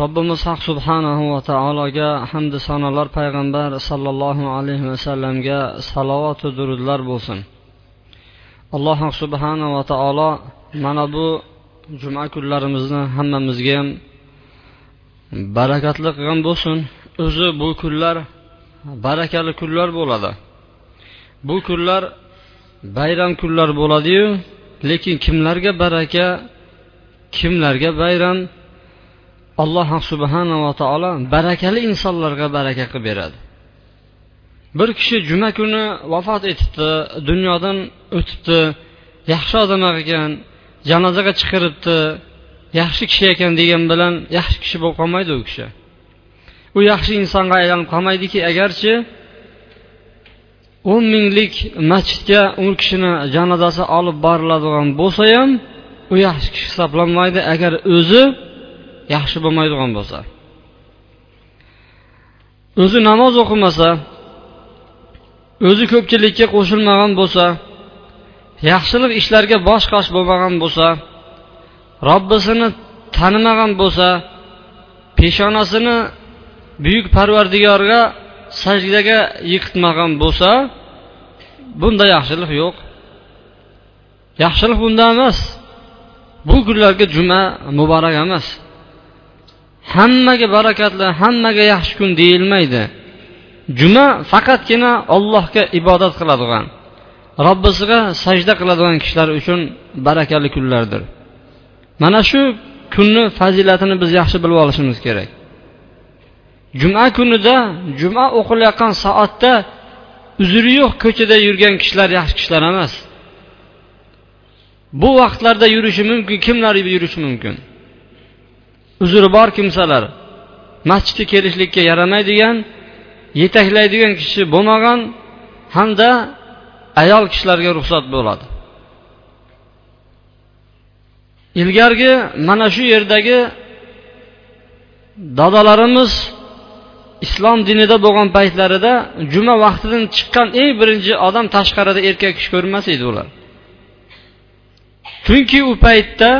Robbimiz haq subhanahu va taologa hamdu sanolar payg'ambar sollallohu alayhi vasallamga salovatu durudlar bo'lsin. Alloh subhanava taolo mana bu juma kunlarimizni hammamizga ham barakatli qilgan bo'lsin. O'zi bu kunlar barakali kunlar bo'ladi. Bu kunlar bayram kunlar bo'ladiyu lekin kimlarga baraka kimlarga bayram? Alloh subhanava taolo barakali insonlarga baraka qilib beradi. Bir kishi juma kuni vafot etibdi dunyodan o'tibdi yaxshi odam ekan janozaga chiqiribdi yaxshi kishi ekan degan bilan yaxshi kishi bo'lib qolmaydi u kishi. U yaxshi insonga aylanib qolmaydiki agarchi o'n minglik masjidga u kishini janozasi olib boriladigan bo'lsa ham u yaxshi kishi hisoblanmaydi. Agar o'zi yaxshi bo'lmaydigan bo'lsa. O'zi namoz o'qimasa o'zi ko'pchilikka qo'shilmagan bo'lsa yaxshilik ishlarga bosh qosh bo'lmagan bo'lsa robbisini tanimagan bo'lsa peshonasini buyuk parvardigorga sajdaga yiqitmagan bo'lsa bunda yaxshilik yo'q. Yaxshilik bunda emas. Bu kunlarga juma muborak emas. Hammaga barakatli hammaga yaxshi kun deyilmaydi. Juma faqatgina allohga ibodat qiladigan robbisiga sajda qiladigan kishilar uchun barakali kunlardir. Mana shu kunni fazilatini biz yaxshi bilib olishimiz kerak. Juma kunida juma o'qilayotgan soatda uzri yo'q ko'chada yurgan kishilar yaxshi kishilar emas. Bu vaqtlarda yurishi mumkin kimlar yurishi mumkin? Uzri bor kimsalar. Masjidga kelishlikka yaramaydigan yetaklaydigan kishi bo'lmagan hamda ayol kishilarga ruxsat bo'ladi. Ilgargi mana shu yerdagi dadalarimiz islom dinida bo'lgan paytlarida juma vaqtidan chiqqan eng birinchi odam tashqarida erkak kishi ko'rmas edi ular. Chunki u paytda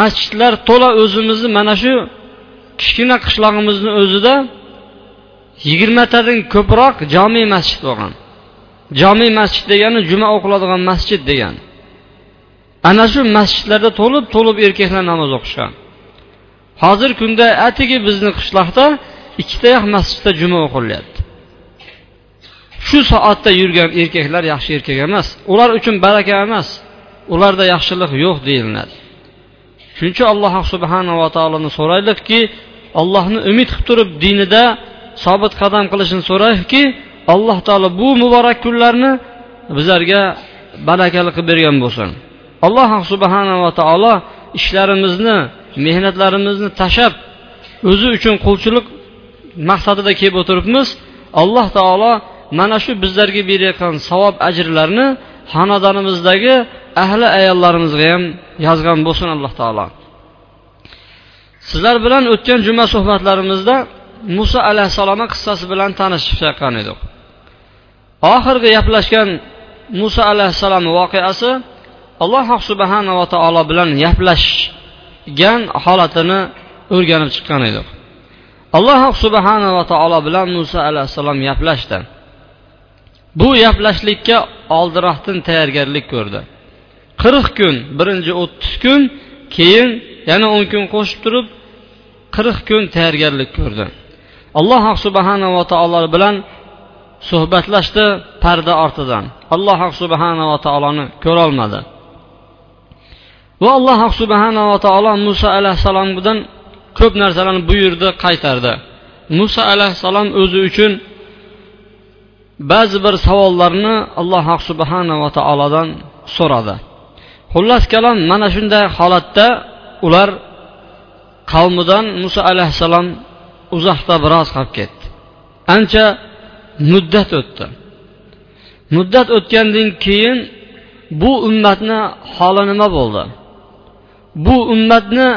masjidlar to'la o'zimizni mana shu kichkina qishlog'imizni o'zida yigirmatadan ko'proq jomiy masjid bo'lgan. Jomiy masjid degani juma o'qiladigan masjid degani. Ana shu masjidlarda to'lib to'lib erkaklar namoz o'qishgan. Hozirgi kunda atigi bizni qishloqda ikkitayoq masjidda juma o'qilyapti shu soatda yurgan erkaklar yaxshi erkak emas ular uchun baraka emas ularda yaxshilik yo'q deyiladi. Shuning uchun alloh subhanava taoloni so'raylikki allohni umid qilib turib dinida sobit qadam qilishini so'raylikki alloh taolo bu muborak kunlarni bizlarga barakali qilib bergan bo'lsin. Alloh subhanava taolo ishlarimizni mehnatlarimizni tashlab o'zi uchun qulchilik maqsadida kelib o'tiribmiz. Alloh taolo mana shu bizlarga berayotgan savob ajrlarni xonadonimizdagi ahli ayollarimizga ham yozgan bo'lsin alloh taolo. Sizlar bilan o'tgan juma suhbatlarimizda muso alayhissalomni qissasi bilan tanishib chiqqan edik. Oxirgi gaplashgan muso alayhissalom voqeasi alloh subhanava taolo bilan gaplashgan holatini o'rganib chiqqan edik. Alloh subhanava taolo bilan muso alayhissalom gaplashdi. Bu gaplashlikka oldinroqdan tayyorgarlik ko'rdi. Qirq kun birinchi o'ttiz kun keyin yana o'n kun qo'shib turib qirq kun tayyorgarlik ko'rdi. Alloh subhanava taolo bilan suhbatlashdi parda ortidan. Alloh subhanava taoloni ko'rolmadi. Va alloh subhanava taolo muso alayhissalomdan ko'p narsalarni buyurdi qaytardi. Muso alayhissalom o'zi uchun ba'zi bir savollarni alloh subhanava taolodan so'radi. Xullas kalom mana shunday holatda ular qavmidan muso alayhissalom uzoqda biroz qolib ketdi. Ancha muddat o'tdi. Muddat o'tgandan keyin bu ummatni holi nima bo'ldi? Bu ummatni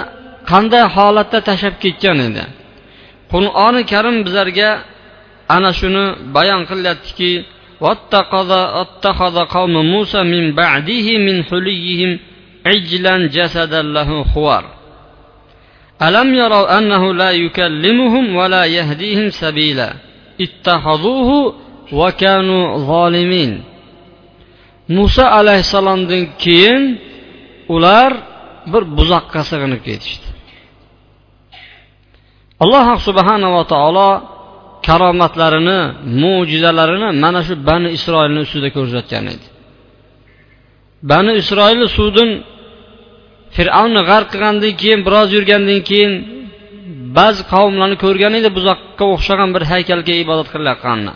qanday holatda tashlab ketgan edi? Qur'oni karim bizlarga ana shuni bayon qilyaptiki واتخذ قوم موسى من بعده من حليهم عجلا جسدا له خوار ألم يروا أنه لا يكلمهم ولا يهديهم سبيلا اتخذوه وكانوا ظالمين muso alayhissalomdan keyin ular bir buzoqqa sig'inib ketishdi alloh subhanava taolo karomatlarini mo'jizalarini mana shu bani isroilni ustida ko'rsatgan edi. Bani isroil suvdan fir'avnni g'arq qilgandan keyin biroz yurgandan keyin ba'zi qavmlarni ko'rgan edi buzoqqa o'xshagan bir haykalga ibodat qilayotganini.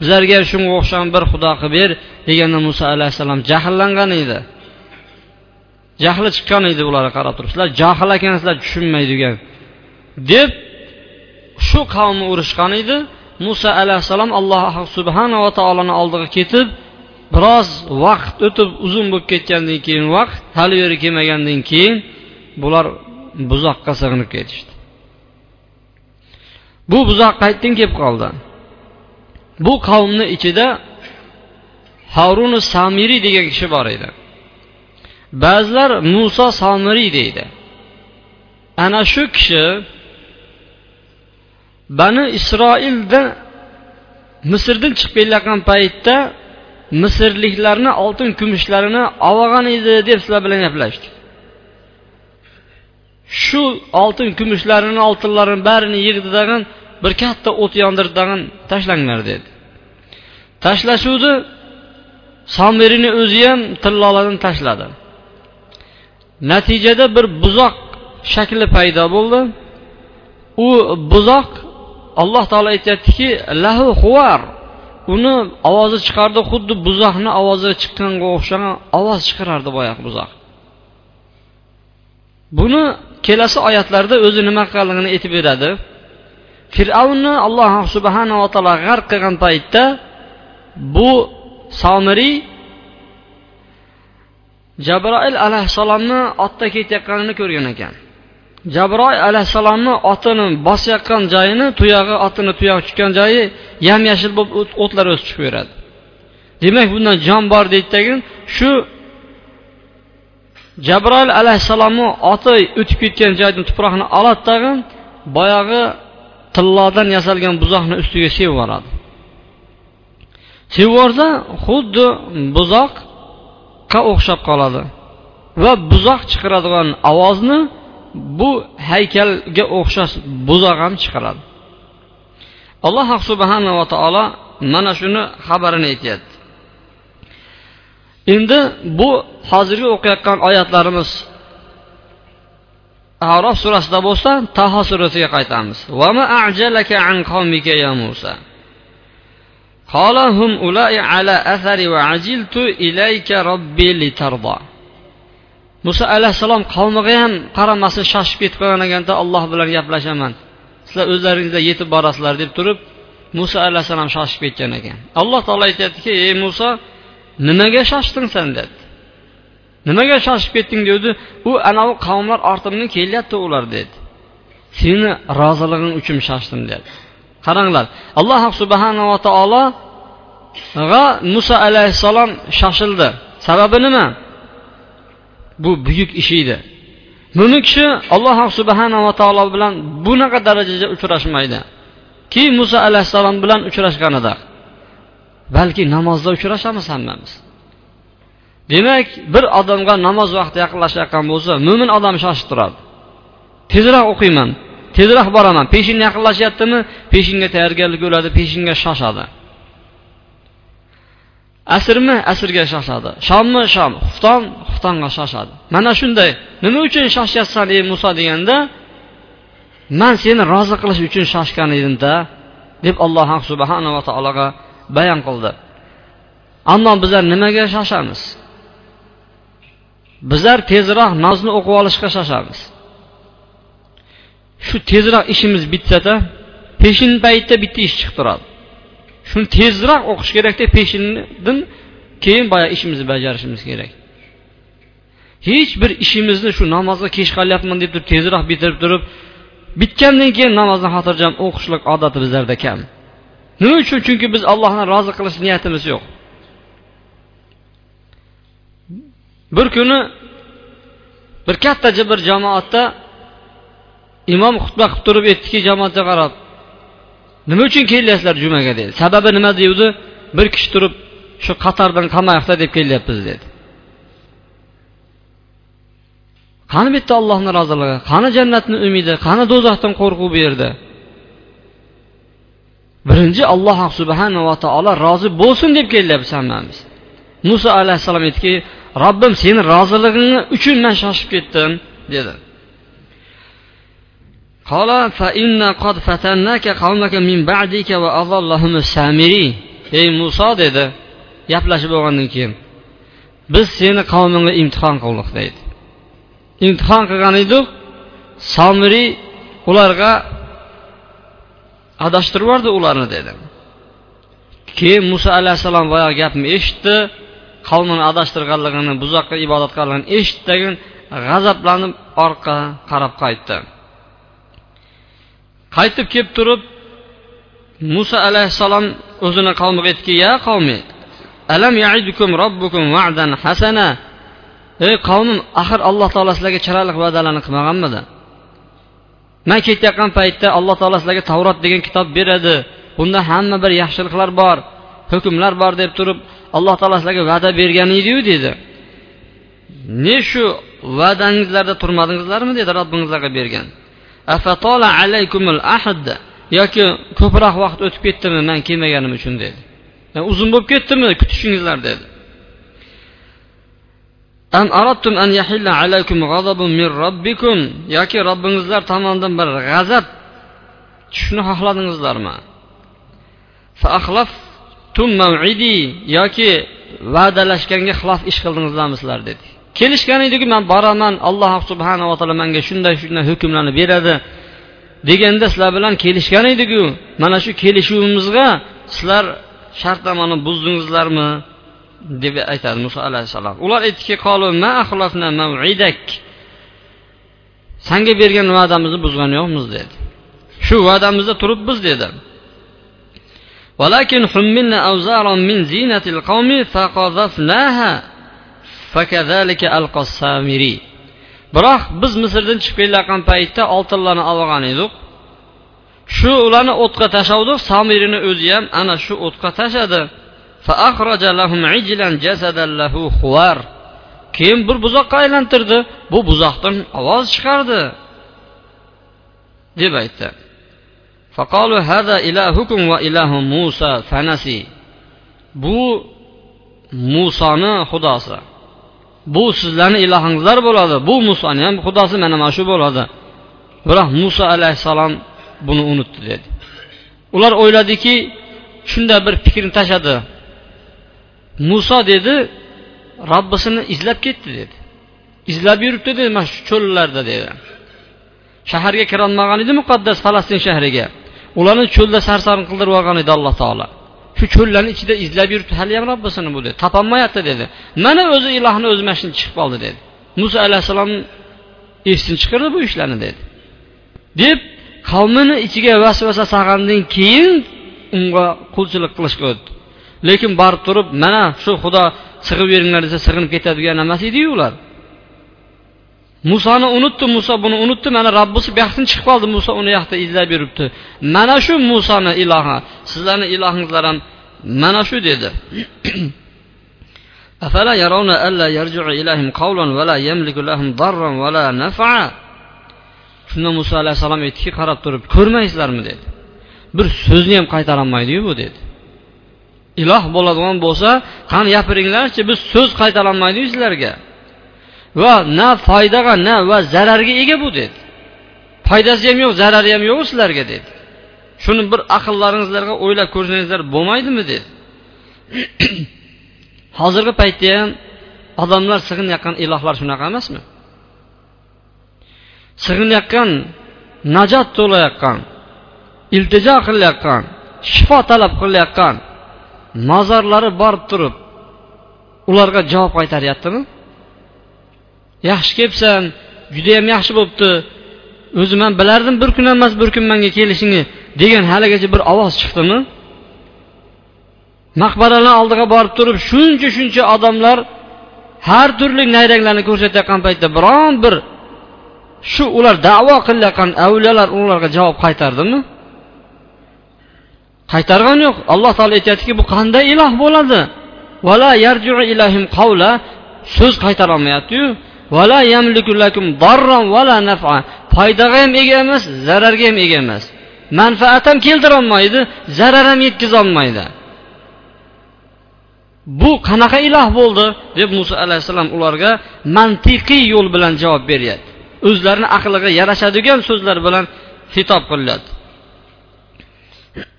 Bizlarga shunga o'xshagan bir xudo qilib ber deganda muso alayhissalom jahllangan edi. Jahli chiqqan edi ularga qarab turib sizlar johil ekansizlar tushunmaydigan deb shu qavmni urushgan edi. Muso alayhissalom alloh subhanava taoloni oldiga ketib biroz vaqt o'tib uzun bo'lib ketgandan keyin vaqt hali beri kelmagandan keyin bular buzoqqa sig'inib ketishdi. Bu buzoq qayerdan kelib qoldi. Bu qavmni ichida haruni samiriy degan kishi bor edi. Ba'zilar muso samiriy deydi. Ana shu kishi bani isroilda misrdan chiqib kelayotgan paytda misrliklarni oltin kumushlarini olgan edi deb sizlar bilan gaplashdik. Shu oltin kumushlarini oltinlarini barini yig'di dag'in bir katta o't yondirdi dag'in tashlanglar dedi. Tashlashuvdi somirini o'zi ham tillolarni tashladi. Natijada bir buzoq shakli paydo bo'ldi. U buzoq alloh taolo aytyaptiki lahu huvar. Uni ovozi chiqardi xuddi buzoqni ovozi chiqqanga o'xshagan ovoz chiqarardi boyagi buzoq. Buni kelasi oyatlarda o'zi nima qilganligini aytib beradi. Fir'avnni alloh subhanava taolo g'arq qilgan paytda bu somiriy jabroil alayhissalomni otda ketayotganini ko'rgan ekan. Jabroil alayhissalomni otini bosayotgan joyini tuyog'i otini tuyog'i tushgan joyi yam yashil bo'lib o'tlar o'sib beradi. demak bundan jon bor deydidagin shu jabroil alayhissalomni oti o'tib ketgan joydan tuproqni oladi tag'in boyag'i tillodan yasalgan buzoqni ustiga sevib yuboradi sevib yuborsa xuddi buzoqqa o'xshab qoladi va buzoq chiqaradigan ovozni bu haykalga o'xshash buzoq ham chiqaradi alloh subhanava taolo mana shuni xabarini aytyapti endi bu hozirgi o'qiyotgan oyatlarimiz arof surasida bo'lsa taho surasiga qaytamiz قال هم أولئك على أثري وعجلت إليك ربي لترضى muso alayhissalom qavmiga ham qaramasdan shoshib ketib qolgan ekanda alloh bilan gaplashaman. Sizlar o'zlaringizlar yetib borasizlar deb turib muso alayhissalom shoshib ketgan ekan. Alloh taolo aytyaptiki ey muso nimaga shoshding san dedi. Nimaga shoshib ketding? dedi. U anavi qavmlar ortimdan kelyapti ular dedi. Seni rozilig'ing uchun shoshdim dedi. Qaranglar alloh subhanava taologa muso alayhissalom shoshildi. Sababi nima? Bu buyuk ish edi. Mo'min kishi alloh subhanava taolo bilan bunaqa darajada uchrashmaydi. Keyin muso alayhissalom bilan uchrashganida. Balki namozda uchrashamiz hammamiz. Demak bir odamga namoz vaqti yaqinlashayotgan bo'lsa mo'min odam shoshib turadi tezroq o'qiyman tezroq boraman. Peshin yaqinlashyaptimi? Peshinga tayyorgarlik bo'ladi peshinga shoshadi. Asrmi? Asrga shoshadi. Shommi? Shom. Xufton? Xuftonga shoshadi mana shunday nima uchun shoshyapsan ey muso deganda man seni rozi qilish uchun shoshgan edimda deb alloh subhanava taologa bayon qildi. Ammo bizlar nimaga shoshamiz bizlar tezroq nozni o'qib olishga shoshamiz shu tezroq ishimiz bitsada peshin paytda bitta ish chiqib turadi. Shuni tezroq o'qish kerakda peshindan keyin boya ishimizni bajarishimiz kerak. Hech bir ishimizni shu namozga kech qolyapman deb turib tezroq bitirib turib bitgandan keyin namozni xotirjam o'qishlik odati bizlarda kam. Nima uchun chunki biz allohni rozi qilish niyatimiz yo'q bir kuni bir katta bir jamoatda imom xutba qilib turib aytdiki jamoatga qarab nima uchun kelyapsizlar jumaga dedi. Sababi nima deyuvdi bir kishi turib shu qatardan qamoqda deb kelyapmiz dedi. qani bu yerda allohni roziligi qani jannatni umidi qani do'zaxdan qo'rquv bu yerda birinchi alloh subhanava taolo rozi bo'lsin deb kelyapmiz hammamiz muso alayhissalom aytdiki robbim seni roziliging uchun man shoshib ketdim dedi قال فإن قد فتناك قومك من بعدك وأضلهم السامري ey muso dedi gaplashib bo'lgandan keyin biz seni qavmingga imtihon qildik deydi Imtihon qilgan edik. Somiriy ularga adashtirib yubordi ularni dedi. Keyin muso alayhissalom boyagi gapni eshitdi. Qavmini adashtirganligini buzoqqa ibodat qilganligini eshitdi g'azablanib orqa qarab qaytdi. Qaytib kelib turib muso alayhissalom o'zini qavmiga aytdiki ya qavmi alam yaidukum robbukum va'dan hasana? Ey qavmim axir alloh taolo sizlarga chiroyli va'dalarni qilmaganmidi? Man ketayotgan paytda alloh taolo sizlarga tavrot degan kitob beradi. Bunda hamma bir yaxshiliklar bor hukmlar bor deb turib alloh taolo sizlarga va'da bergan ediyu dedi. Ne shu va'dangizlarda turmadingizlarmi dedi robbingizlarga bergan. Yoki ko'proq vaqt o'tib ketdimi man kelmaganim uchun dedi uzun bo'lib ketdimi kutishingizlar dedi. An aradtum an yahilla alaykum ghadabun min robbikum yoki robbingizlar tomonidan bir g'azab tushishni xohladingizlarmi? fa axlaftum mav'idi yoki va'dalashganga xilof ish qildingizlarmi sizlar dedi. Kelishgan ediku man boraman alloh subhanava taolo manga shunday shunday hukmlarni beradi deganda sizlar bilan kelishgan ediku mana shu kelishuvimizga sizlar shartnomani buzdingizlarmi? deb aytadi muso alayhissalom ular aytdiki sanga bergan va'damizni buzgan yo'qmiz dedi shu va'damizda turibmiz dedi ولكن حملنا أوزارا من زينة القوم فقذفناها فكذلك ألقى السامري biroq biz misrdan chiqib kelayotgan paytda oltinlarni olgan edik shu ularni o'tga tashlavdik somirini o'zi ham ana shu o'tga tashladi Keyin bir buzoqqa aylantirdi bu buzoqdan ovoz chiqardi deb aytdi bu musoni xudosi bu sizlarni ilohingizlar bo'ladi bu musoni ham xudosi mana mana shu bo'ladi biroq muso alayhissalom buni unutdi dedi. ular o'yladiki shunday bir fikrni tashladi muso dedi robbisini izlab ketdi dedi. Izlab yuribdi dedi mana shu cho'llarda dedi. Shaharga kirolmagan edi muqaddas falastin shahriga. Ularni cho'lda sarson qildirib yuborgan edi alloh taolo. Shu cho'llarni ichida izlab yuribdi haliyam robbisini bu dedi. Topolmayapti dedi. Mana o'zi ilohni o'zi mana shuni chiqib qoldi dedi. Muso alayhissalom esdan chiqardi bu ishlarni dedi. Deb qavmini ichiga vasvasa solgandan keyin unga qulchilik qilishga o'tdi. lekin borib turib mana shu xudo sig'ib beringlar desa sig'inib ketadigan emas ediyu ular musoni unutdi muso buni unutdi mana robbisi bu yoqdan chiqib qoldi muso uni yoqda izlab yuribdi mana shu musoni ilohi sizlarni ilohingizlar ham mana shu dedi أفلا يرون ألا يرجع إليهم قولا ولا يملك لهم ضرا ولا نفعا shunda muso alayhissalom aytdiki qarab turib ko'rmaysizlarmi dedi bir so'zni ham qaytarolmaydiyu bu dedi Iloh bo'ladigan bo'lsa qani gapiringlarchi biz so'z qaytarolmaydiku sizlarga va na foydaga na va zararga ega bu dedi. Foydasi ham yo'q zarari ham yo'q sizlarga dedi. Shuni bir aqllaringizlarga o'ylab ko'rsangizlar bo'lmaydimi dedi. Hozirgi paytda ham odamlar sig'inayotgan ilohlar shunaqa emasmi? Sig'inayotgan najot to'layotgan iltijo qilayotgan shifo talab qilayotgan nazarlari borib turib ularga javob qaytaryaptimi? Yaxshi kelibsan judayam yaxshi bo'libdi. O'zi man bilardim bir kun emas bir kun manga kelishingni degan haligacha bir ovoz chiqdimi? Maqbaralarni oldiga borib turib shuncha shuncha odamlar har turli nayranglarni ko'rsatayotgan paytda biron bir shu ular davo qilayotgan avliyolar ularga javob qaytardimi? Qaytargani yo'q. Alloh taolo aytyaptiki bu qanday iloh bo'ladi? Vala yarjiu ilahim qavla. So'z qaytarolmayaptiyu. Vala yamliku lakum darran vala nafa. Foydaga ham ega emas zararga ham ega emas. Manfaat ham keltirolmaydi zarar ham yetkazolmaydi. Bu qanaqa iloh bo'ldi? deb muso alayhissalom ularga mantiqiy yo'l bilan javob beryapti. O'zlarini aqliga yarashadigan so'zlar bilan xitob qilyapti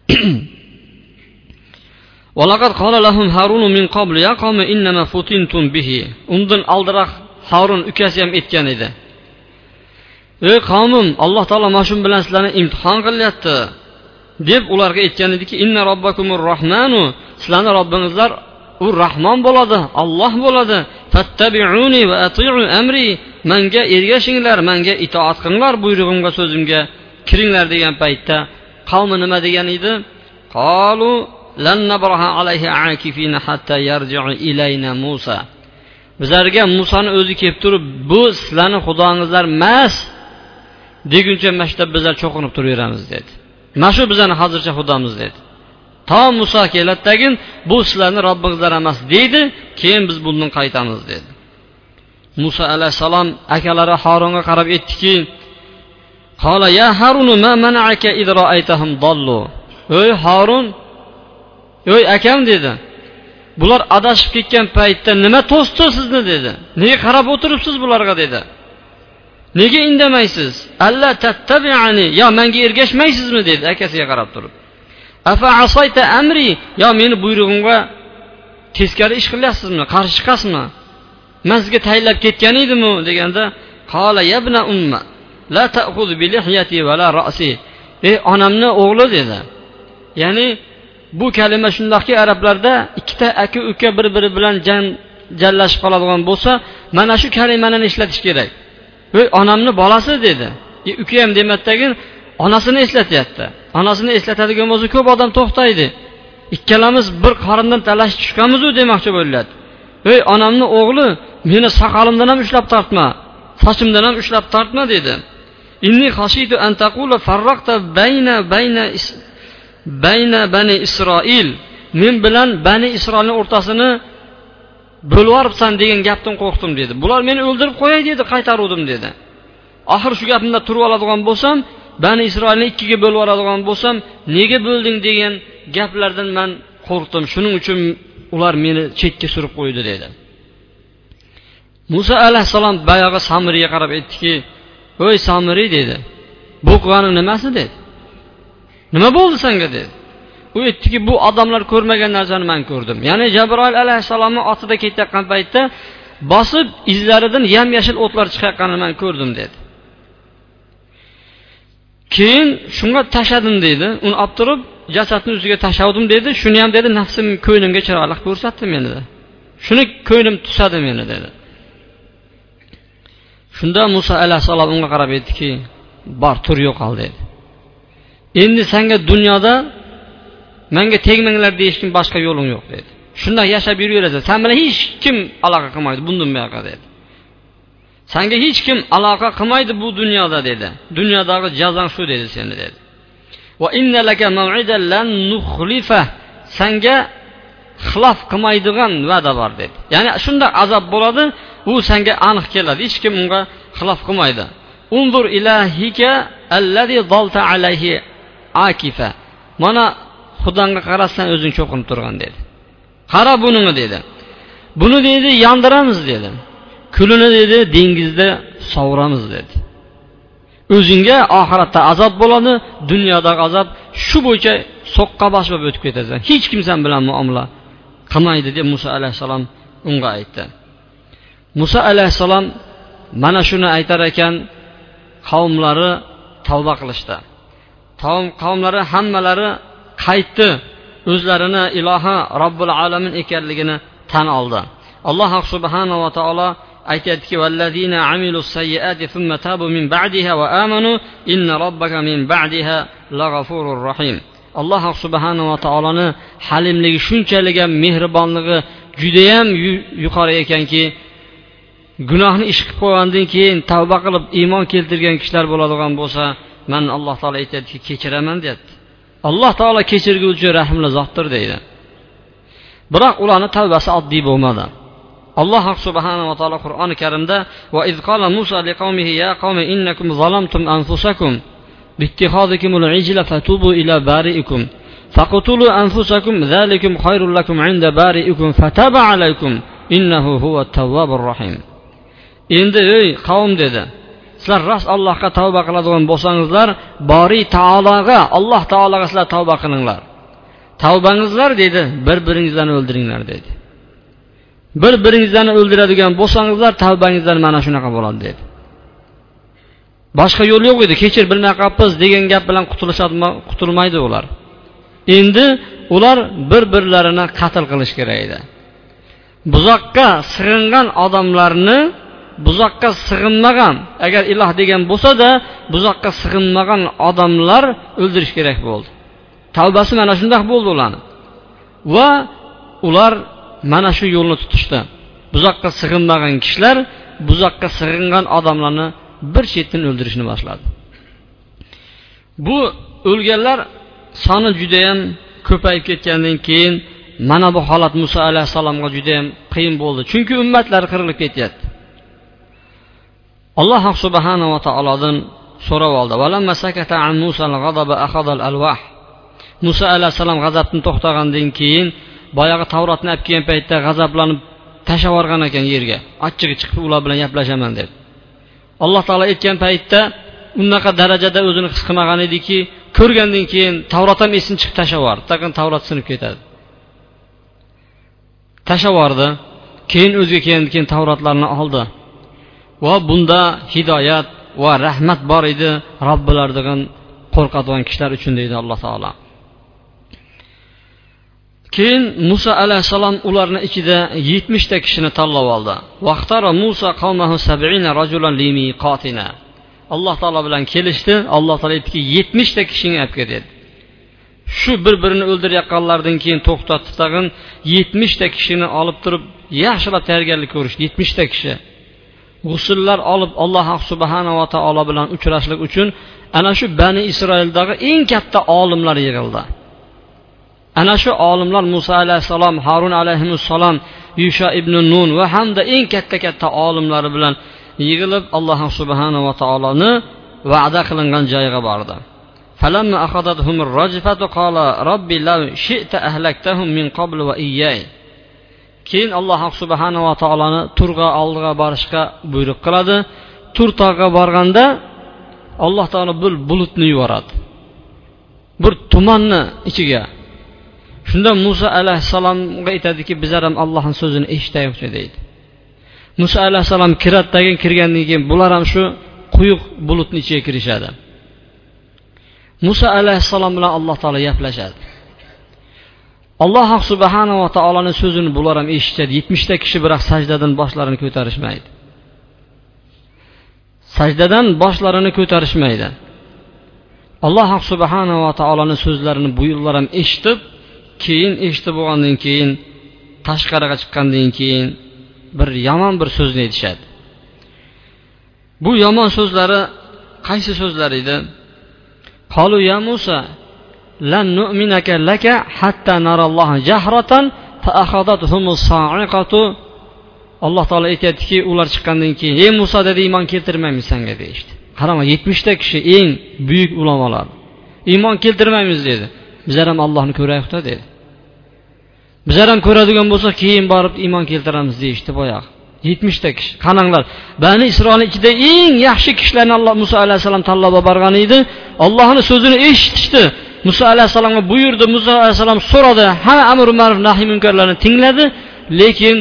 ولقد قال لهم هارون من قبل يا قوم إنما فتنتم به undan oldinroq harun ukasi ham aytgan edi ey qavmim alloh taolo mana shu bilan sizlarni imtihon qilyapti deb ularga aytgan ediki inna robbakumur rohmanu sizlarni robbingizlar u rahmon bo'ladi olloh bo'ladi fattabiuni va atiu amri manga ergashinglar manga itoat qilinglar buyrug'imga so'zimga kiringlar degan paytda qavmi nima degan edi? Qolu alayhi akifina hatta yarji'u ilayna musa. Bizlarga musoni o'zi kelib turib bu sizlarni xudongizlar emas deguncha mana shu yerda bizlar cho'qinib turaveramiz dedi. Mana shu bizlarni hozircha xudomiz dedi. To muso keladi tagin bu sizlarni robbingizlar emas deydi. Keyin biz bundan qaytamiz dedi. Muso alayhissalom akalari horunga qarab aytdiki ya harunu ma mana'aka id dallu. Ey horun ey akam dedi. Bular adashib ketgan paytda nima to'sdi sizni dedi. Nega qarab o'tiribsiz bularga dedi. Nega indamaysiz? Alla tattabiani yo manga ergashmaysizmi dedi akasiga qarab turib. Afa asayta amri yo meni buyrug'imga teskari ish qilyapsizmi qarshi chiqasizmi? Man sizga tayinlab ketgan edimu deganda qola yabna umma la ta'khudh bi va la ra'si. Ey onamni o'g'li dedi. Ya'ni bu kalima shundoqki arablarda ikkita aka uka bir biri bilan janjallashib qoladigan bo'lsa mana shu kalimani ishlatish kerak. Ey onamni bolasi dedi. E, uka ham demadidagi onasini eslatyapti. Onasini eslatadigan bo'lsa ko'p odam to'xtaydi. Ikkalamiz bir qorindan talashib tushganmizu demoqchi bo'ladi ey onamni o'g'li meni soqolimdan ham ushlab tortma sochimdan ham ushlab tortma dedi. Inni خشيت an تقول farraqta bayna bayna bayna بني إسرائيل men bilan bani isroilni o'rtasini bo'lib yuboribsan degan gapdan qo'rqdim dedi. Bular meni o'ldirib qo'yay dedi qaytaruvdim dedi. Axir shu gapimda turib oladigan bo'lsam bani isroilni ikkiga bo'lib yuboradigan bo'lsam nega bo'lding degan gaplardan man qo'rqdim. Shuning uchun ular meni chetga surib qo'ydi dedi. Muso alayhissalom boyagi samirga qarab aytdiki voy somiriy dedi. Bu qilganing nimasi dedi? Nima bo'ldi senga dedi. U aytdiki bu odamlar ko'rmagan narsani man ko'rdim. Ya'ni jabroil alayhissalomni otida ketayotgan paytda bosib izlaridan yam yashil o'tlar chiqayotganini man ko'rdim dedi. Keyin shunga tashladim deydi uni olib turib jasadni ustiga tashladim dedi. Shuni ham dedi nafsim ko'nglimga chiroyli ko'rsatdi meni shuni ko'nglim tusadi meni dedi. Shunda muso alayhissalom unga qarab aytdiki bor tur yo'qol dedi. Endi senga dunyoda manga tegmanglar deyishning boshqa yo'ling yo'q dedi. Shundoq yashab yuraverasan san bilan hech kim aloqa qilmaydi bundan buyoqqa dedi. Sanga hech kim aloqa qilmaydi bu dunyoda dedi. Dunyodagi jazong shu dedi seni dedi. Sanga xilof qilmaydigan va'da bor dedi. Ya'ni shunday azob bo'ladi u senga aniq keladi. Hech kim unga xilof qilmaydi. Unzur ilahika allazi dalta alayhi akifa. Mana xudonga qarasan o'zing cho'qinib turgan dedi. Qara bunini dedi. Buni deydi yondiramiz dedi. Kulini dedi dengizda sovuramiz dedi. O'zingga oxiratda azob bo'ladi dunyodagi azob shu bo'yicha so'qqa bosh bo'lib o'tib ketasan. Hech kim san bilan muomala qilmaydi deb muso alayhissalom unga aytdi. Muso alayhissalom mana shuni aytar ekan qavmlari tavba qilishdi. Qavmlari hammalari qaytdi o'zlarini ilohi robbil alamin ekanligini tan oldi. Alloh subhanava taolo aytyaptiki vallazina thumma tabu min amanu inna min rahim. Alloh subhanava taoloni halimligi shunchalik ham mehribonligi judayam yuqori ekanki gunohni ish qilib qo'ygandan keyin tavba qilib iymon keltirgan kishilar bo'ladigan bo'lsa man alloh taolo aytyaptiki kechiraman deyapti alloh taolo kechirguvchi rahmli zotdir deydi biroq ularni tavbasi oddiy bo'lmadi alloh subhanava taolo qur'oni karimda va iz qala musa liqavmihi ya qavmi innakum zalamtum anfusakum باتخاذكم العجل فتوبوا إلى بارئكم فقتلوا أنفسكم ذلكم خير لكم عند بارئكم فتاب عليكم إنه هو التواب الرحيم endi ey qavm dedi sizlar rost allohga tavba qiladigan bo'lsangizlar boriy taologa alloh taologa sizlar tavba qilinglar. Tavbangizlar dedi bir biringizlarni o'ldiringlar dedi. Bir biringizlarni o'ldiradigan bo'lsangizlar tavbangizlar mana shunaqa bo'ladi dedi. Boshqa yo'l yo'q edi kechir bilmay qolibmiz degan gap bilan qutulishadimi qutulmaydi ular. Endi ular bir birlarini qatl qilish kerak edi. Buzoqqa sig'ingan odamlarni buzoqqa sig'inmagan. Agar iloh degan bo'lsada buzoqqa sig'inmagan odamlar o'ldirish kerak bo'ldi. Tavbasi mana shundoq bo'ldi ularni. Va ular mana shu yo'lni tutishdi. Buzoqqa sig'inmagan kishilar buzoqqa sig'ingan odamlarni bir chetdan o'ldirishni boshladi. Bu o'lganlar soni judayam ko'payib ketgandan keyin mana bu holat muso alayhissalomga judayam qiyin bo'ldi. Chunki ummatlar qirilib ketyapti. Alloh subhanava taolodan so'rab oldi. Muso alayhissalom g'azabdan to'xtagandan keyin boyagi tavrotni olib kelgan paytda g'azablanib tashlab yuborgan ekan yerga. Achchig'i chiqib ular bilan gaplashaman deb alloh taolo aytgan paytda unaqa darajada o'zini his qilmagan ediki ko'rgandan keyin tavrot ham esini chiqib tashlab yubordi tag'in tavrot sinib ketadi. Tashlab yubordi keyin o'ziga kelgandan keyin tavrotlarni oldi. Va bunda hidoyat va rahmat bor edi robbilaridan qo'rqadigan kishilar uchun deydi alloh taolo. Keyin muso alayhissalom ularni ichida yetmishta kishini tanlab oldi. Alloh taolo bilan kelishdi. Alloh taolo aytdiki yetmishta kishini olib kel dedi. Shu bir birini o'ldirayotganlardan keyin to'xtatib tag'in yetmishta kishini olib turib yaxshilab tayyorgarlik ko'rishdi. Yetmishta kishi. g'usullar olib alloh subhanava taolo bilan uchrashlik uchun ana shu bani isroildagi eng katta olimlar yig'ildi ana shu olimlar muso alayhissalom harun alayhissalom yusha ibn nun va hamda eng katta katta olimlari bilan yig'ilib alloh subhanava taoloni va'da qilingan joyga bordi فلما أخذتهم الرجفة قال ربي لو شئت أهلكتهم من قبل وإياي keyin alloh subhanava taoloni turg'a oldiga borishga buyruq qiladi. Tur tog'ga borganda alloh taolo bir bulutni yuboradi. Bir tumanni ichiga. Shunda muso alayhissalomga aytadiki bizlar ham allohni so'zini eshitaylikchi deydi. Muso alayhissalom kiradi tagin kirgandan keyin bular ham shu quyuq bulutni ichiga kirishadi. Muso alayhissalom bilan alloh taolo gaplashadi. Alloh subhanava taoloni so'zini bular ham eshitishadi yetmishta kishi biroq sajdadan boshlarini ko'tarishmaydi. Sajdadan boshlarini ko'tarishmaydi. Alloh subhanava taoloni so'zlarini bu yillar ham eshitib keyin eshitib bo'lgandan keyin tashqariga chiqqandan keyin bir yomon bir so'zni aytishadi. Bu yomon so'zlari qaysi so'zlar edi? Qolu ya musa lan نؤمنك laka hatta نرى jahratan fa فأخذتهم sa'iqatu alloh taolo aytyaptiki ular chiqqandan keyin ey muso dedi iymon keltirmaymiz sanga deyishdi. Qarama yetmishta kishi eng buyuk ulamolar. Iymon keltirmaymiz dedi. Bizlar ham allohni ko'raylikda dedi. Bizlar ham ko'radigan bo'lsak keyin borib iymon keltiramiz deyishdi boyagi yetmishta kishi. Qaranglar bani isroil ichida eng yaxshi kishilarni alloh muso alayhissalom tanlab olib borgan edi. Ollohni so'zini eshitishdi. muso alayhissalomga buyurdi muso alayhissalom so'radi hamma amri ma'ruf nahiy munkarlarni tingladi lekin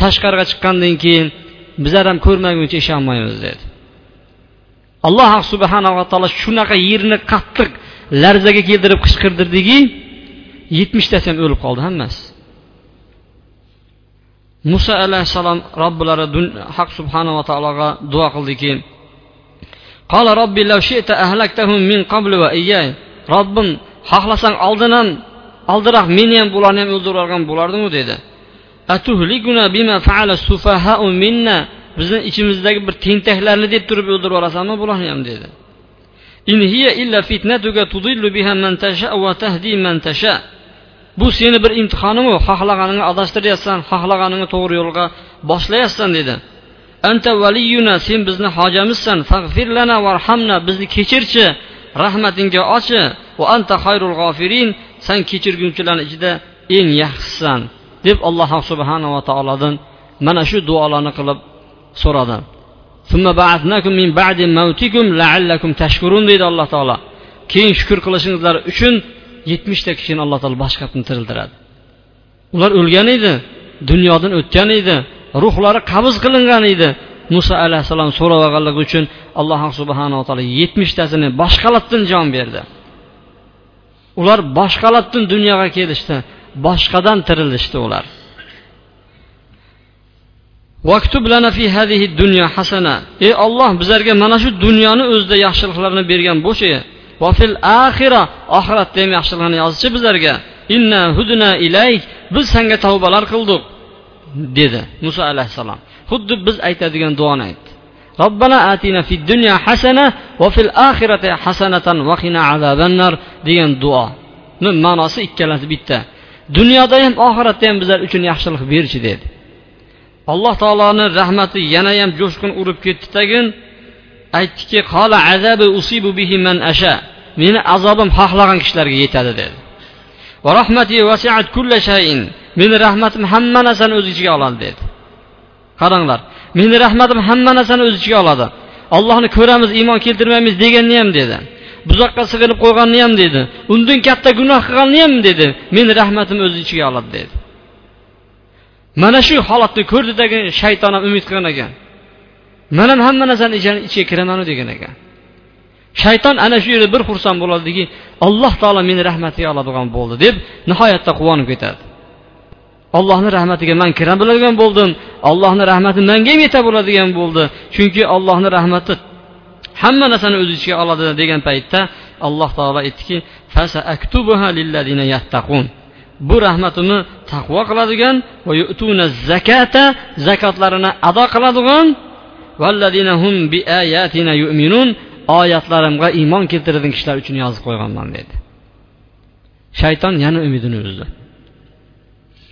tashqariga chiqqandan keyin bizlar ham ko'rmaguncha ishonmaymiz dedi alloh subhanava taolo shunaqa yerni qattiq larzaga keltirib qichqirdirdiki yetmishtasi ham o'lib qoldi hammasi muso alayhissalom robbilari haq subhanava taologa duo qildiki قال ربي لو شئت أهلكتهم من قبل وإياي robbim xohlasang oldin ham oldinroq meni ham bularni ham o'ldirib yuborgan bo'lardimu dedi bizni ichimizdagi bir tentaklarni deb turib o'ldirib yuborasanmi bularni ham dedi. Bu seni bir imtihoning xohlaganingni adashtiryapsan xohlaganingni to'g'ri yo'lga boshlayapsan dedi. Anta valiyuna sen bizni hojamizsan fag'fir lana varhamna bizni kechirchi rahmatingga ochi va anta xayrul g'ofirin san kechirguvchilarni ichida eng yaxshisan deb alloh subhanava taolodan mana shu duolarni qilib so'radi. Deydi alloh taolo. Keyin shukur qilishingizlar uchun yetmishta kishini alloh taolo boshqa tiriltiradi. Ular o'lgan edi dunyodan o'tgan edi ruhlari qabz qilingan edi. Muso alayhissalom so'rab olganligi uchun alloh subhanava taolo yetmishtasini boshqalatdan jon berdi. Ular boshqalatdan dunyoga kelishdi boshqadan tirilishdi ular. Dunyo hasana. Ey olloh bizlarga mana shu dunyoni o'zida yaxshiliklarni bergan bo'lchi vafil axira oxiratda ham yaxshiliklarni yozchi bizlarga. Inna hudna ilayk biz senga tavbalar qildik dedi muso alayhissalom. Xuddi biz aytadigan duoni aytdi robbana atina fid dunya hasana va fil oxirati hasanatan va qina azabannar degan duoni ma'nosi ikkalasi bitta. Dunyoda ham oxiratda ham bizlar uchun yaxshilik berchi dedi. Alloh taoloni rahmati yana ham jo'shqin urib ketdi tagin. Aytdiki qola azabi usibu bihi man asha. Meni azobim xohlagan kishilarga yetadi dedi. Va rahmati vasiat kulla shayin. Meni rahmatim hamma narsani o'z ichiga oladi dedi. Qaranglar meni rahmatim hamma narsani o'z ichiga oladi. Ollohni ko'ramiz iymon keltirmaymiz deganni ham dedi. Buzoqqa sig'inib qo'yganni ham dedi. Undan katta gunoh qilganni ham dedi. Meni rahmatim o'z ichiga oladi dedi. Mana shu holatni ko'rdidagi shayton ham umid qilgan ekan. Man ham hamma narsani ichiga kiramanu degan ekan. Shayton ana shu yerda bir xursand bo'ladiki alloh taolo meni rahmatiga oladigan bo'ldi deb nihoyatda quvonib ketadi. Allohni rahmatiga man kira biladigan bo'ldim. Allohni rahmati manga ham yeta bo'ladigan bo'ldi. Chunki allohni rahmati hamma narsani o'z ichiga oladi degan paytda alloh taolo aytdiki bu rahmatimni taqvo qiladigan va zakata zakotlarini ado qiladigan oyatlarimga iymon keltiradigan kishilar uchun yozib qo'yganman dedi. Shayton yana umidini uzdi.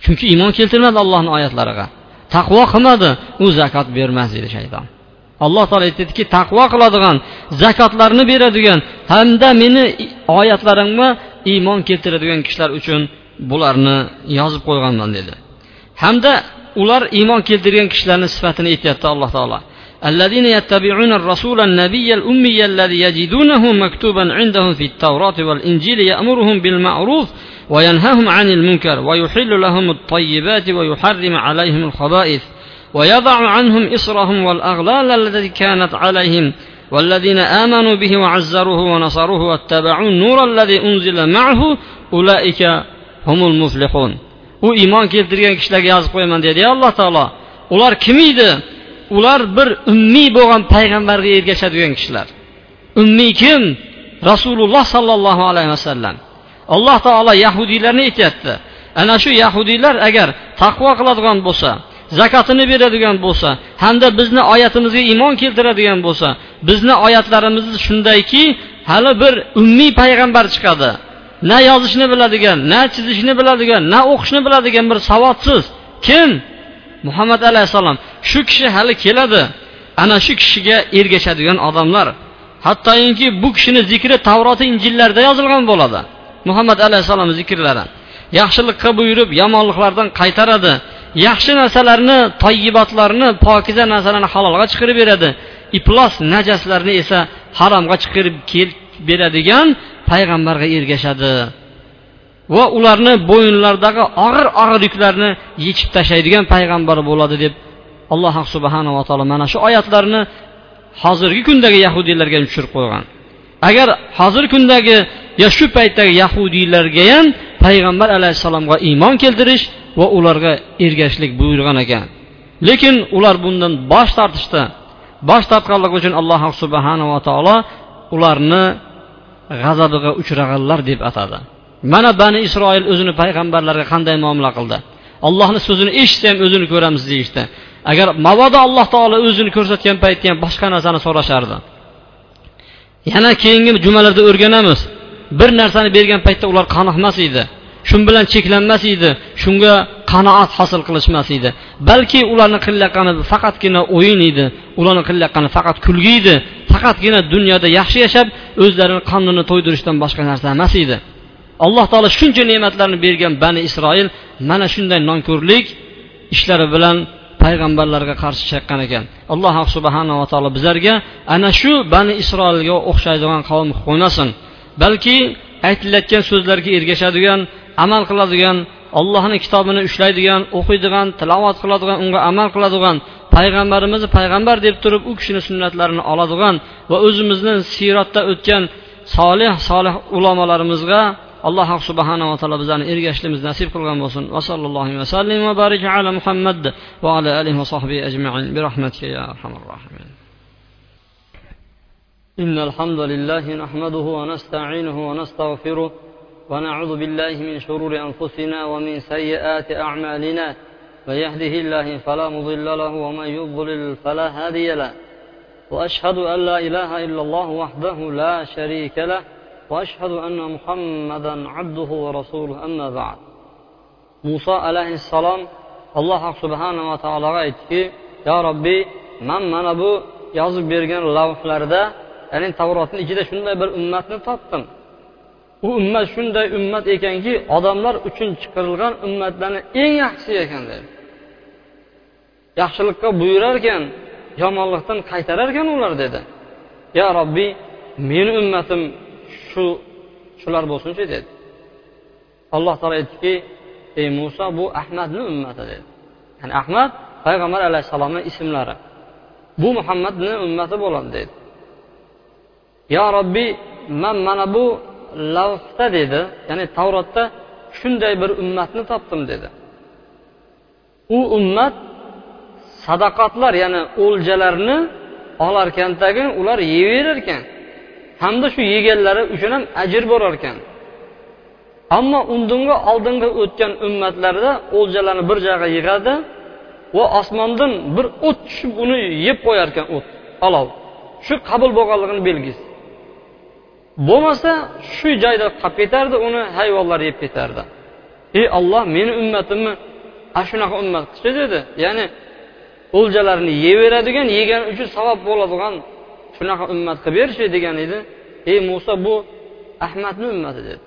chunki iymon keltirmadi allohni oyatlariga taqvo qilmadi u zakot bermas dedi shayton alloh taolo aytadiki taqvo qiladigan zakotlarni beradigan hamda meni oyatlarimga iymon keltiradigan kishilar uchun bularni yozib qo'yganman dedi hamda ular iymon keltirgan kishilarni sifatini aytyapti alloh taolo الذين يتبعون الرسول النبي الأمي الذي يجدونه مكتوبا عندهم في التوراة والإنجيل يأمرهم بالمعروف وينهاهم عن المنكر ويحل لهم الطيبات ويحرم عليهم الخبائث ويضع عنهم إصرهم والأغلال التي كانت عليهم والذين آمنوا به وعزروه ونصروه واتبعوا النور الذي أنزل معه أولئك humul muflihun u iymon keltirgan kishilarga yozib qo'yaman dedi alloh taolo ular kim edi ular bir ummiy bo'lgan payg'ambarga ergashadigan kishilar ummiy kim rasululloh sollallohu alayhi vasallam Alloh taolo yahudiylarni aytyapti. Ana shu yahudiylar agar taqvo qiladigan bo'lsa zakotini beradigan bo'lsa hamda bizni oyatimizga iymon keltiradigan bo'lsa bizni oyatlarimiz shundayki hali bir ummiy payg'ambar chiqadi. Na yozishni biladigan na chizishni biladigan na o'qishni biladigan bir savodsiz kim? Muhammad alayhissalom. Shu kishi hali keladi. Ana shu kishiga ergashadigan odamlar. Hattoki bu kishini zikri tavroti injillarda yozilgan bo'ladi. Muhammad alayhissalom zikrlari. Yaxshilikqa buyurib yomonliklardan qaytaradi. Yaxshi narsalarni toyibotlarni pokiza narsalarni halolga chiqarib beradi. Iflos najaslarni esa haromga chiqarib beradigan payg'ambarga ergashadi. Va ularni bo'yinlaridagi og'ir og'ir yuklarni yechib tashlaydigan payg'ambar bo'ladi deb alloh subhanava taolo mana shu oyatlarni hozirgi kundagi yahudiylarga tushirib qo'ygan. Agar hozirgi kundagi yo shu paytdagi yahudiylarga ham payg'ambar alayhissalomga iymon keltirish va ularga ergashishlik buyurgan ekan. Lekin ular bundan bosh tortishdi. Bosh tortganligi uchun alloh subhanava taolo ularni g'azabiga uchraganlar deb atadi. Mana bani isroil o'zini payg'ambarlarga qanday muomala qildi? Allohni so'zini eshitsa ham o'zini ko'ramiz deyishdi. Agar mabodo alloh taolo o'zini ko'rsatgan paytda ham boshqa narsani so'rashardi. Yana keyingi jumalarda o'rganamiz. Bir narsani bergan paytda ular qoniqmas edi. Shu bilan cheklanmas edi. Shunga qanoat hosil qilishmas edi. Balki ularni qilayotgani faqatgina o'yin edi. Ularni qilayotgani faqat kulgi edi. Faqatgina dunyoda yaxshi yashab o'zlarini qonini to'ydirishdan boshqa narsa emas edi. Alloh taolo shuncha ne'matlarni bergan bani isroil mana shunday nonko'rlik ishlari bilan payg'ambarlarga qarshi chaqqan ekan. Alloh subhanava taolo bizlarga ana shu bani isroilga o'xshaydigan qavm qo'ymasin balki aytilayotgan so'zlarga ergashadigan amal qiladigan allohni kitobini ushlaydigan o'qiydigan tilovat qiladigan unga amal qiladigan payg'ambarimizni payg'ambar deb turib u kishini sunnatlarini oladigan va o'zimizni siyratda o'tgan solih solih ulamolarimizga alloh subhanava taolo bizlarni ergashishimizni nasib qilgan bo'lsin. Va sallallohu vasallam va barik ala muhammad va ala alihi va sahbihi ajmain. Bi rahmatika ya arhamar rohimin إن الحمد لله نحمده ونستعينه ونستغفره ونعوذ بالله من شرور أنفسنا ومن سيئات أعمالنا. من يهده الله فلا مضل له ومن يضلل فلا هادي له. وأشهد أن لا إله إلا الله وحده لا شريك له. وأشهد أن محمدا عبده ورسوله أما بعد. موسى عليه السلام alloh subhanava taologa aytdiki yo robbiy man mana bu yozib bergan ya'ni tavrotni ichida shunday bir ummatni topdim u ummat shunday ummat ekanki odamlar uchun chiqarilgan ummatlarni eng yaxshisi ekan dedi yaxshilikqa buyurar ekan yomonlikdan qaytarar ekan ular dedi. Yo robbiy meni ummatim shu shular bo'lsinchi dedi. Alloh taolo aytdiki ey muso bu ahmadni ummati dedi. Ya'ni ahmad payg'ambar alayhissalomni ismlari bu muhammadni ummati bo'ladi dedi. Yo robbiy man mana bu lavhda dedi ya'ni tavrotda shunday bir ummatni topdim dedi. U ummat sadaqatlar ya'ni o'ljalarni olarkandagi ular yeyverar ekan hamda shu yeganlari uchun ham ajr bo'lar ekan ammo undinga oldingi o'tgan ummatlarda o'ljalarni bir joyga yig'adi va osmondan bir o't tushib uni yeb qo'yar ekan o't olov. Shu qabul bo'lganligini belgisi bo'lmasa shu joyda qolib ketardi uni hayvonlar yeb ketardi. Ey olloh meni ummatimni ana shunaqa ummat qilchi dedi. Ya'ni o'ljalarini yeyveradigan yegani uchun savob bo'ladigan shunaqa ummat qilib berchi degan edi. Ey muso bu ahmadni ummati dedi.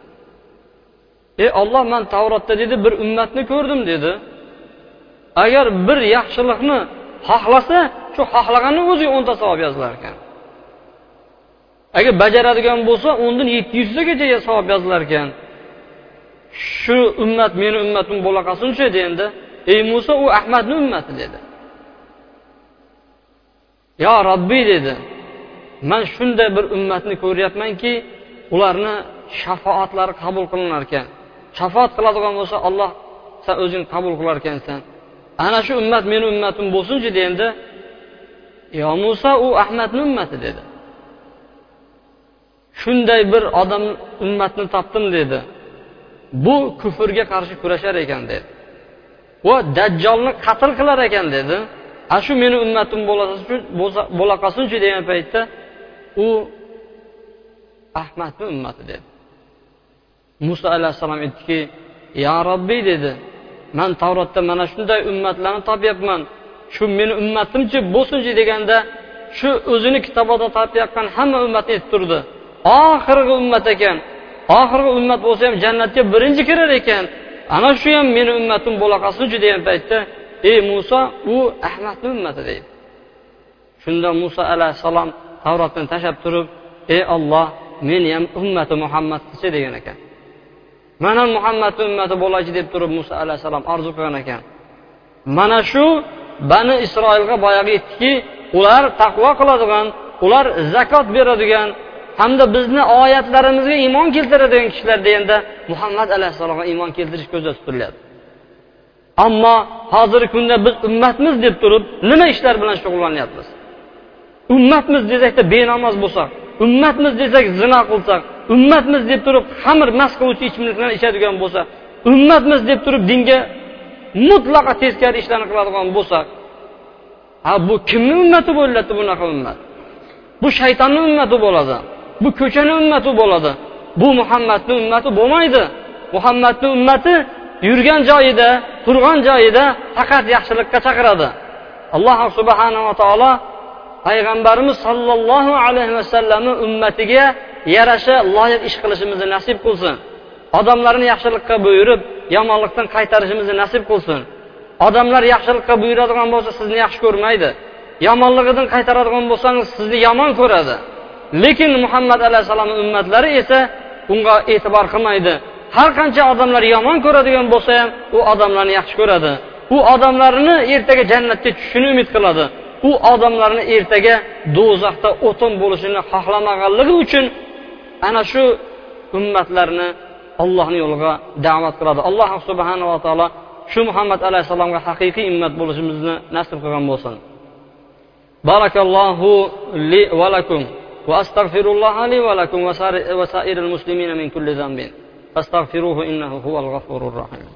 Ey olloh man tavrotda dedi bir ummatni ko'rdim dedi. Agar bir yaxshilikni xohlasa shu xohlaganni o'ziga o'nta savob yozilar ekan. Agar bajaradigan bo'lsa undan yetti yuztagacha savob yozilar ekan shu ummat meni ummatim bo'la qolsinchi endi ey muso u ahmadni ummati dedi. Yo robbiy dedi. Man shunday bir ummatni ko'ryapmanki ularni shafoatlari qabul qilinar ekan shafoat qiladigan bo'lsa olloh san o'zing qabul qilar ekansan ana shu ummat meni ummatim bo'lsinchi deganda yo muso u ahmadni ummati dedi. Shunday bir odam ummatni topdim dedi. Bu kufrga qarshi kurashar ekan dedi. Va dajjolni qatl qilar ekan dedi. Ana shu meni ummatim bo'la qolsinchi degan paytda u ahmadni ummati dedi. Muso alayhissalom aytdiki yo robbiy dedi. Man tavrotda mana shunday ummatlarni topyapman. Shu meni ummatimchi bo'lsinchi deganda shu o'zini kitobida topayotgan hamma ummatni aytib turdi. Oxirgi ummat ekan. Oxirgi ummat bo'lsa ham jannatga birinchi kirar ekan. Ana shu ham meni ummatim bo'la qolsinchi degan paytda ey muso u ahmadni ummati deydi. Shunda muso alayhissalom tavrotni tashlab turib ey olloh meni ham ummati muhammad qilchi degan ekan. Mana muhammadni ummati bo'laychi deb turib muso alayhissalom orzu qilgan ekan. Mana shu bani isroilga boyagi aytdiki ular taqvo qiladigan ular zakot beradigan hamda bizni oyatlarimizga iymon keltiradigan kishilar deganda muhammad alayhissalomga iymon keltirish ko'zda tutilyapti. Ammo hozirgi kunda biz ummatmiz deb turib nima ishlar bilan shug'ullanyapmiz? Ummatmiz desakda benamoz bo'lsak ummatmiz desak zino qilsak ummatmiz deb turib xamir mast qiluvchi ichimliklarni ichadigan bo'lsa ummatmiz deb turib dinga mutlaqo teskari ishlarni qiladigan bo'lsak ha bu kimni ummati bo'lyapti bunaqa ummat? Bu shaytonni ummati bo'ladi. Bu ko'chani ummati bo'ladi. Bu muhammadni ummati bo'lmaydi. Muhammadni ummati yurgan joyida turgan joyida faqat yaxshilikka chaqiradi. Alloh subhanava taolo payg'ambarimiz sollallohu alayhi vasallamni ummatiga yarasha loyiq ish qilishimizni nasib qilsin. Odamlarni yaxshilikqa buyurib yomonlikdan qaytarishimizni nasib qilsin. Odamlar yaxshilikqa buyuradigan bo'lsa sizni yaxshi ko'rmaydi. Yomonligidan qaytaradigan bo'lsangiz sizni yomon ko'radi. Lekin muhammad alayhissalomni ummatlari esa bunga e'tibor qilmaydi. Har qancha odamlar yomon ko'radigan bo'lsa ham u odamlarni yaxshi ko'radi. U odamlarni ertaga jannatga tushishini umid qiladi. U odamlarni ertaga do'zaxda o'tin bo'lishini xohlamaganligi uchun ana shu ummatlarni allohni yo'liga da'vat qiladi. Alloh subhanava taolo shu muhammad alayhissalomga haqiqiy ummat bo'lishimizni nasib qilgan bo'lsin. Barakallohu li va lakum. وأستغفر الله لي ولكم وسائر المسلمين من كل ذنب. فاستغفروه إنه هو الغفور الرحيم.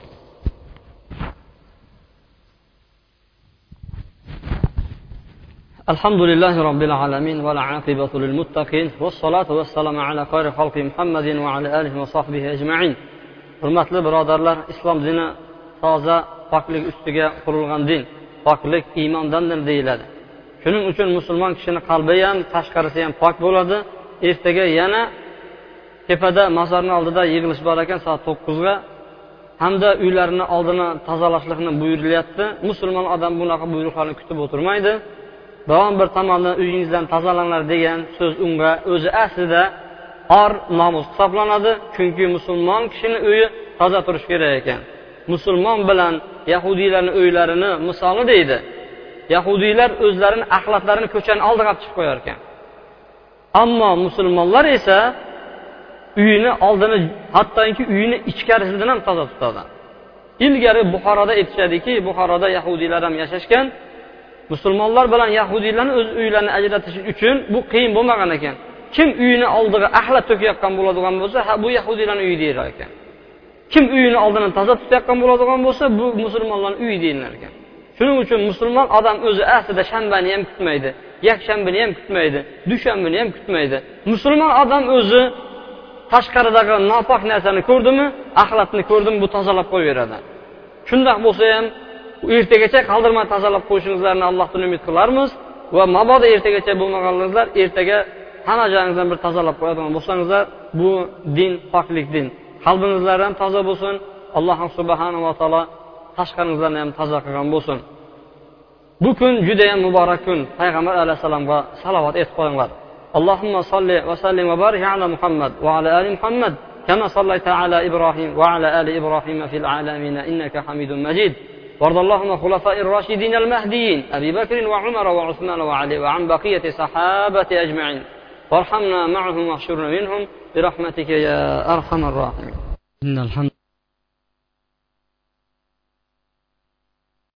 الحمد لله رب العالمين والعاقبة للمتقين والصلاة والسلام على خير خلق محمد وعلى آله وصحبه أجمعين. Hurmatli birodarlar islom dini toza poklik ustiga qurilgan din poklik iymondandir deyiladi. Shuning uchun musulmon kishini qalbi ham tashqarisi ham pok bo'ladi. Ertaga yana tepada mozorni oldida yig'ilish bor ekan soat to'qqizga. Hamda uylarini oldini tozalashlikni buyurilyapti. Musulmon odam bunaqa buyruqlarni kutib o'tirmaydi. Biron bir tomondan uyingizdan tozalanglar degan so'z unga o'zi aslida or nomus hisoblanadi. Chunki musulmon kishini uyi toza turishi kerak ekan. Musulmon bilan yahudiylarni uylarini misoli deydi. Yahudiylar o'zlarini axlatlarini ko'chani oldiga olib chiqib qo'yar ekan. Ammo musulmonlar esa uyini oldini hattoki uyini ichkarisidan ham toza tutadi. Ilgari buxoroda aytishadiki buxoroda yahudiylar ham yashashgan. Musulmonlar bilan yahudiylarni o'z uylarini ajratish uchun bu qiyin bo'lmagan ekan. Kim uyini oldiga axlat to'kayotgan bo'ladigan bo'lsa ha bu yahudiylarni uyi deyilar ekan. Kim uyini oldini toza tutayotgan bo'ladigan bo'lsa bu musulmonlarni uyi deyilar ekan. Shuning uchun musulmon odam o'zi aslida shanbani ham kutmaydi yakshanbani ham kutmaydi dushanbani ham kutmaydi. Musulmon odam o'zi tashqaridagi nopok narsani ko'rdimi axlatni ko'rdimi bu tozalab qo'yaveradi shundoq bo'lsa ham ertagacha qaldirmay tozalab qo'yishingizlarni allohdan umid qilarmiz va mabodo ertagacha bo'lmaganlaringizlar ertaga hamma joyingizdan bir tozalab qo'yadigan bo'lsangizlar bu din poklik din. Qalbingizlar ham toza bo'lsin. Alloh subhanava taolo tashqaringizlarni ham toza qilgan bo'lsin. Bu kun judayam muborak kun. Payg'ambar alayhissalomga salovat aytib qo'yinglar اللهم صل وسلم وبارك على محمد وعلى ال محمد كما صليت على إبراهيم وعلى ال إبراهيم في العالمين انك حميد مجيد وارض اللهم خلفاء الراشدين المهديين ابي بكر وعمر وعثمان وعلي وعن بقيه صحابه اجمعين وارحمنا معهم واحشرنا منهم برحمتك يا ارحم الراحمين ان الحمد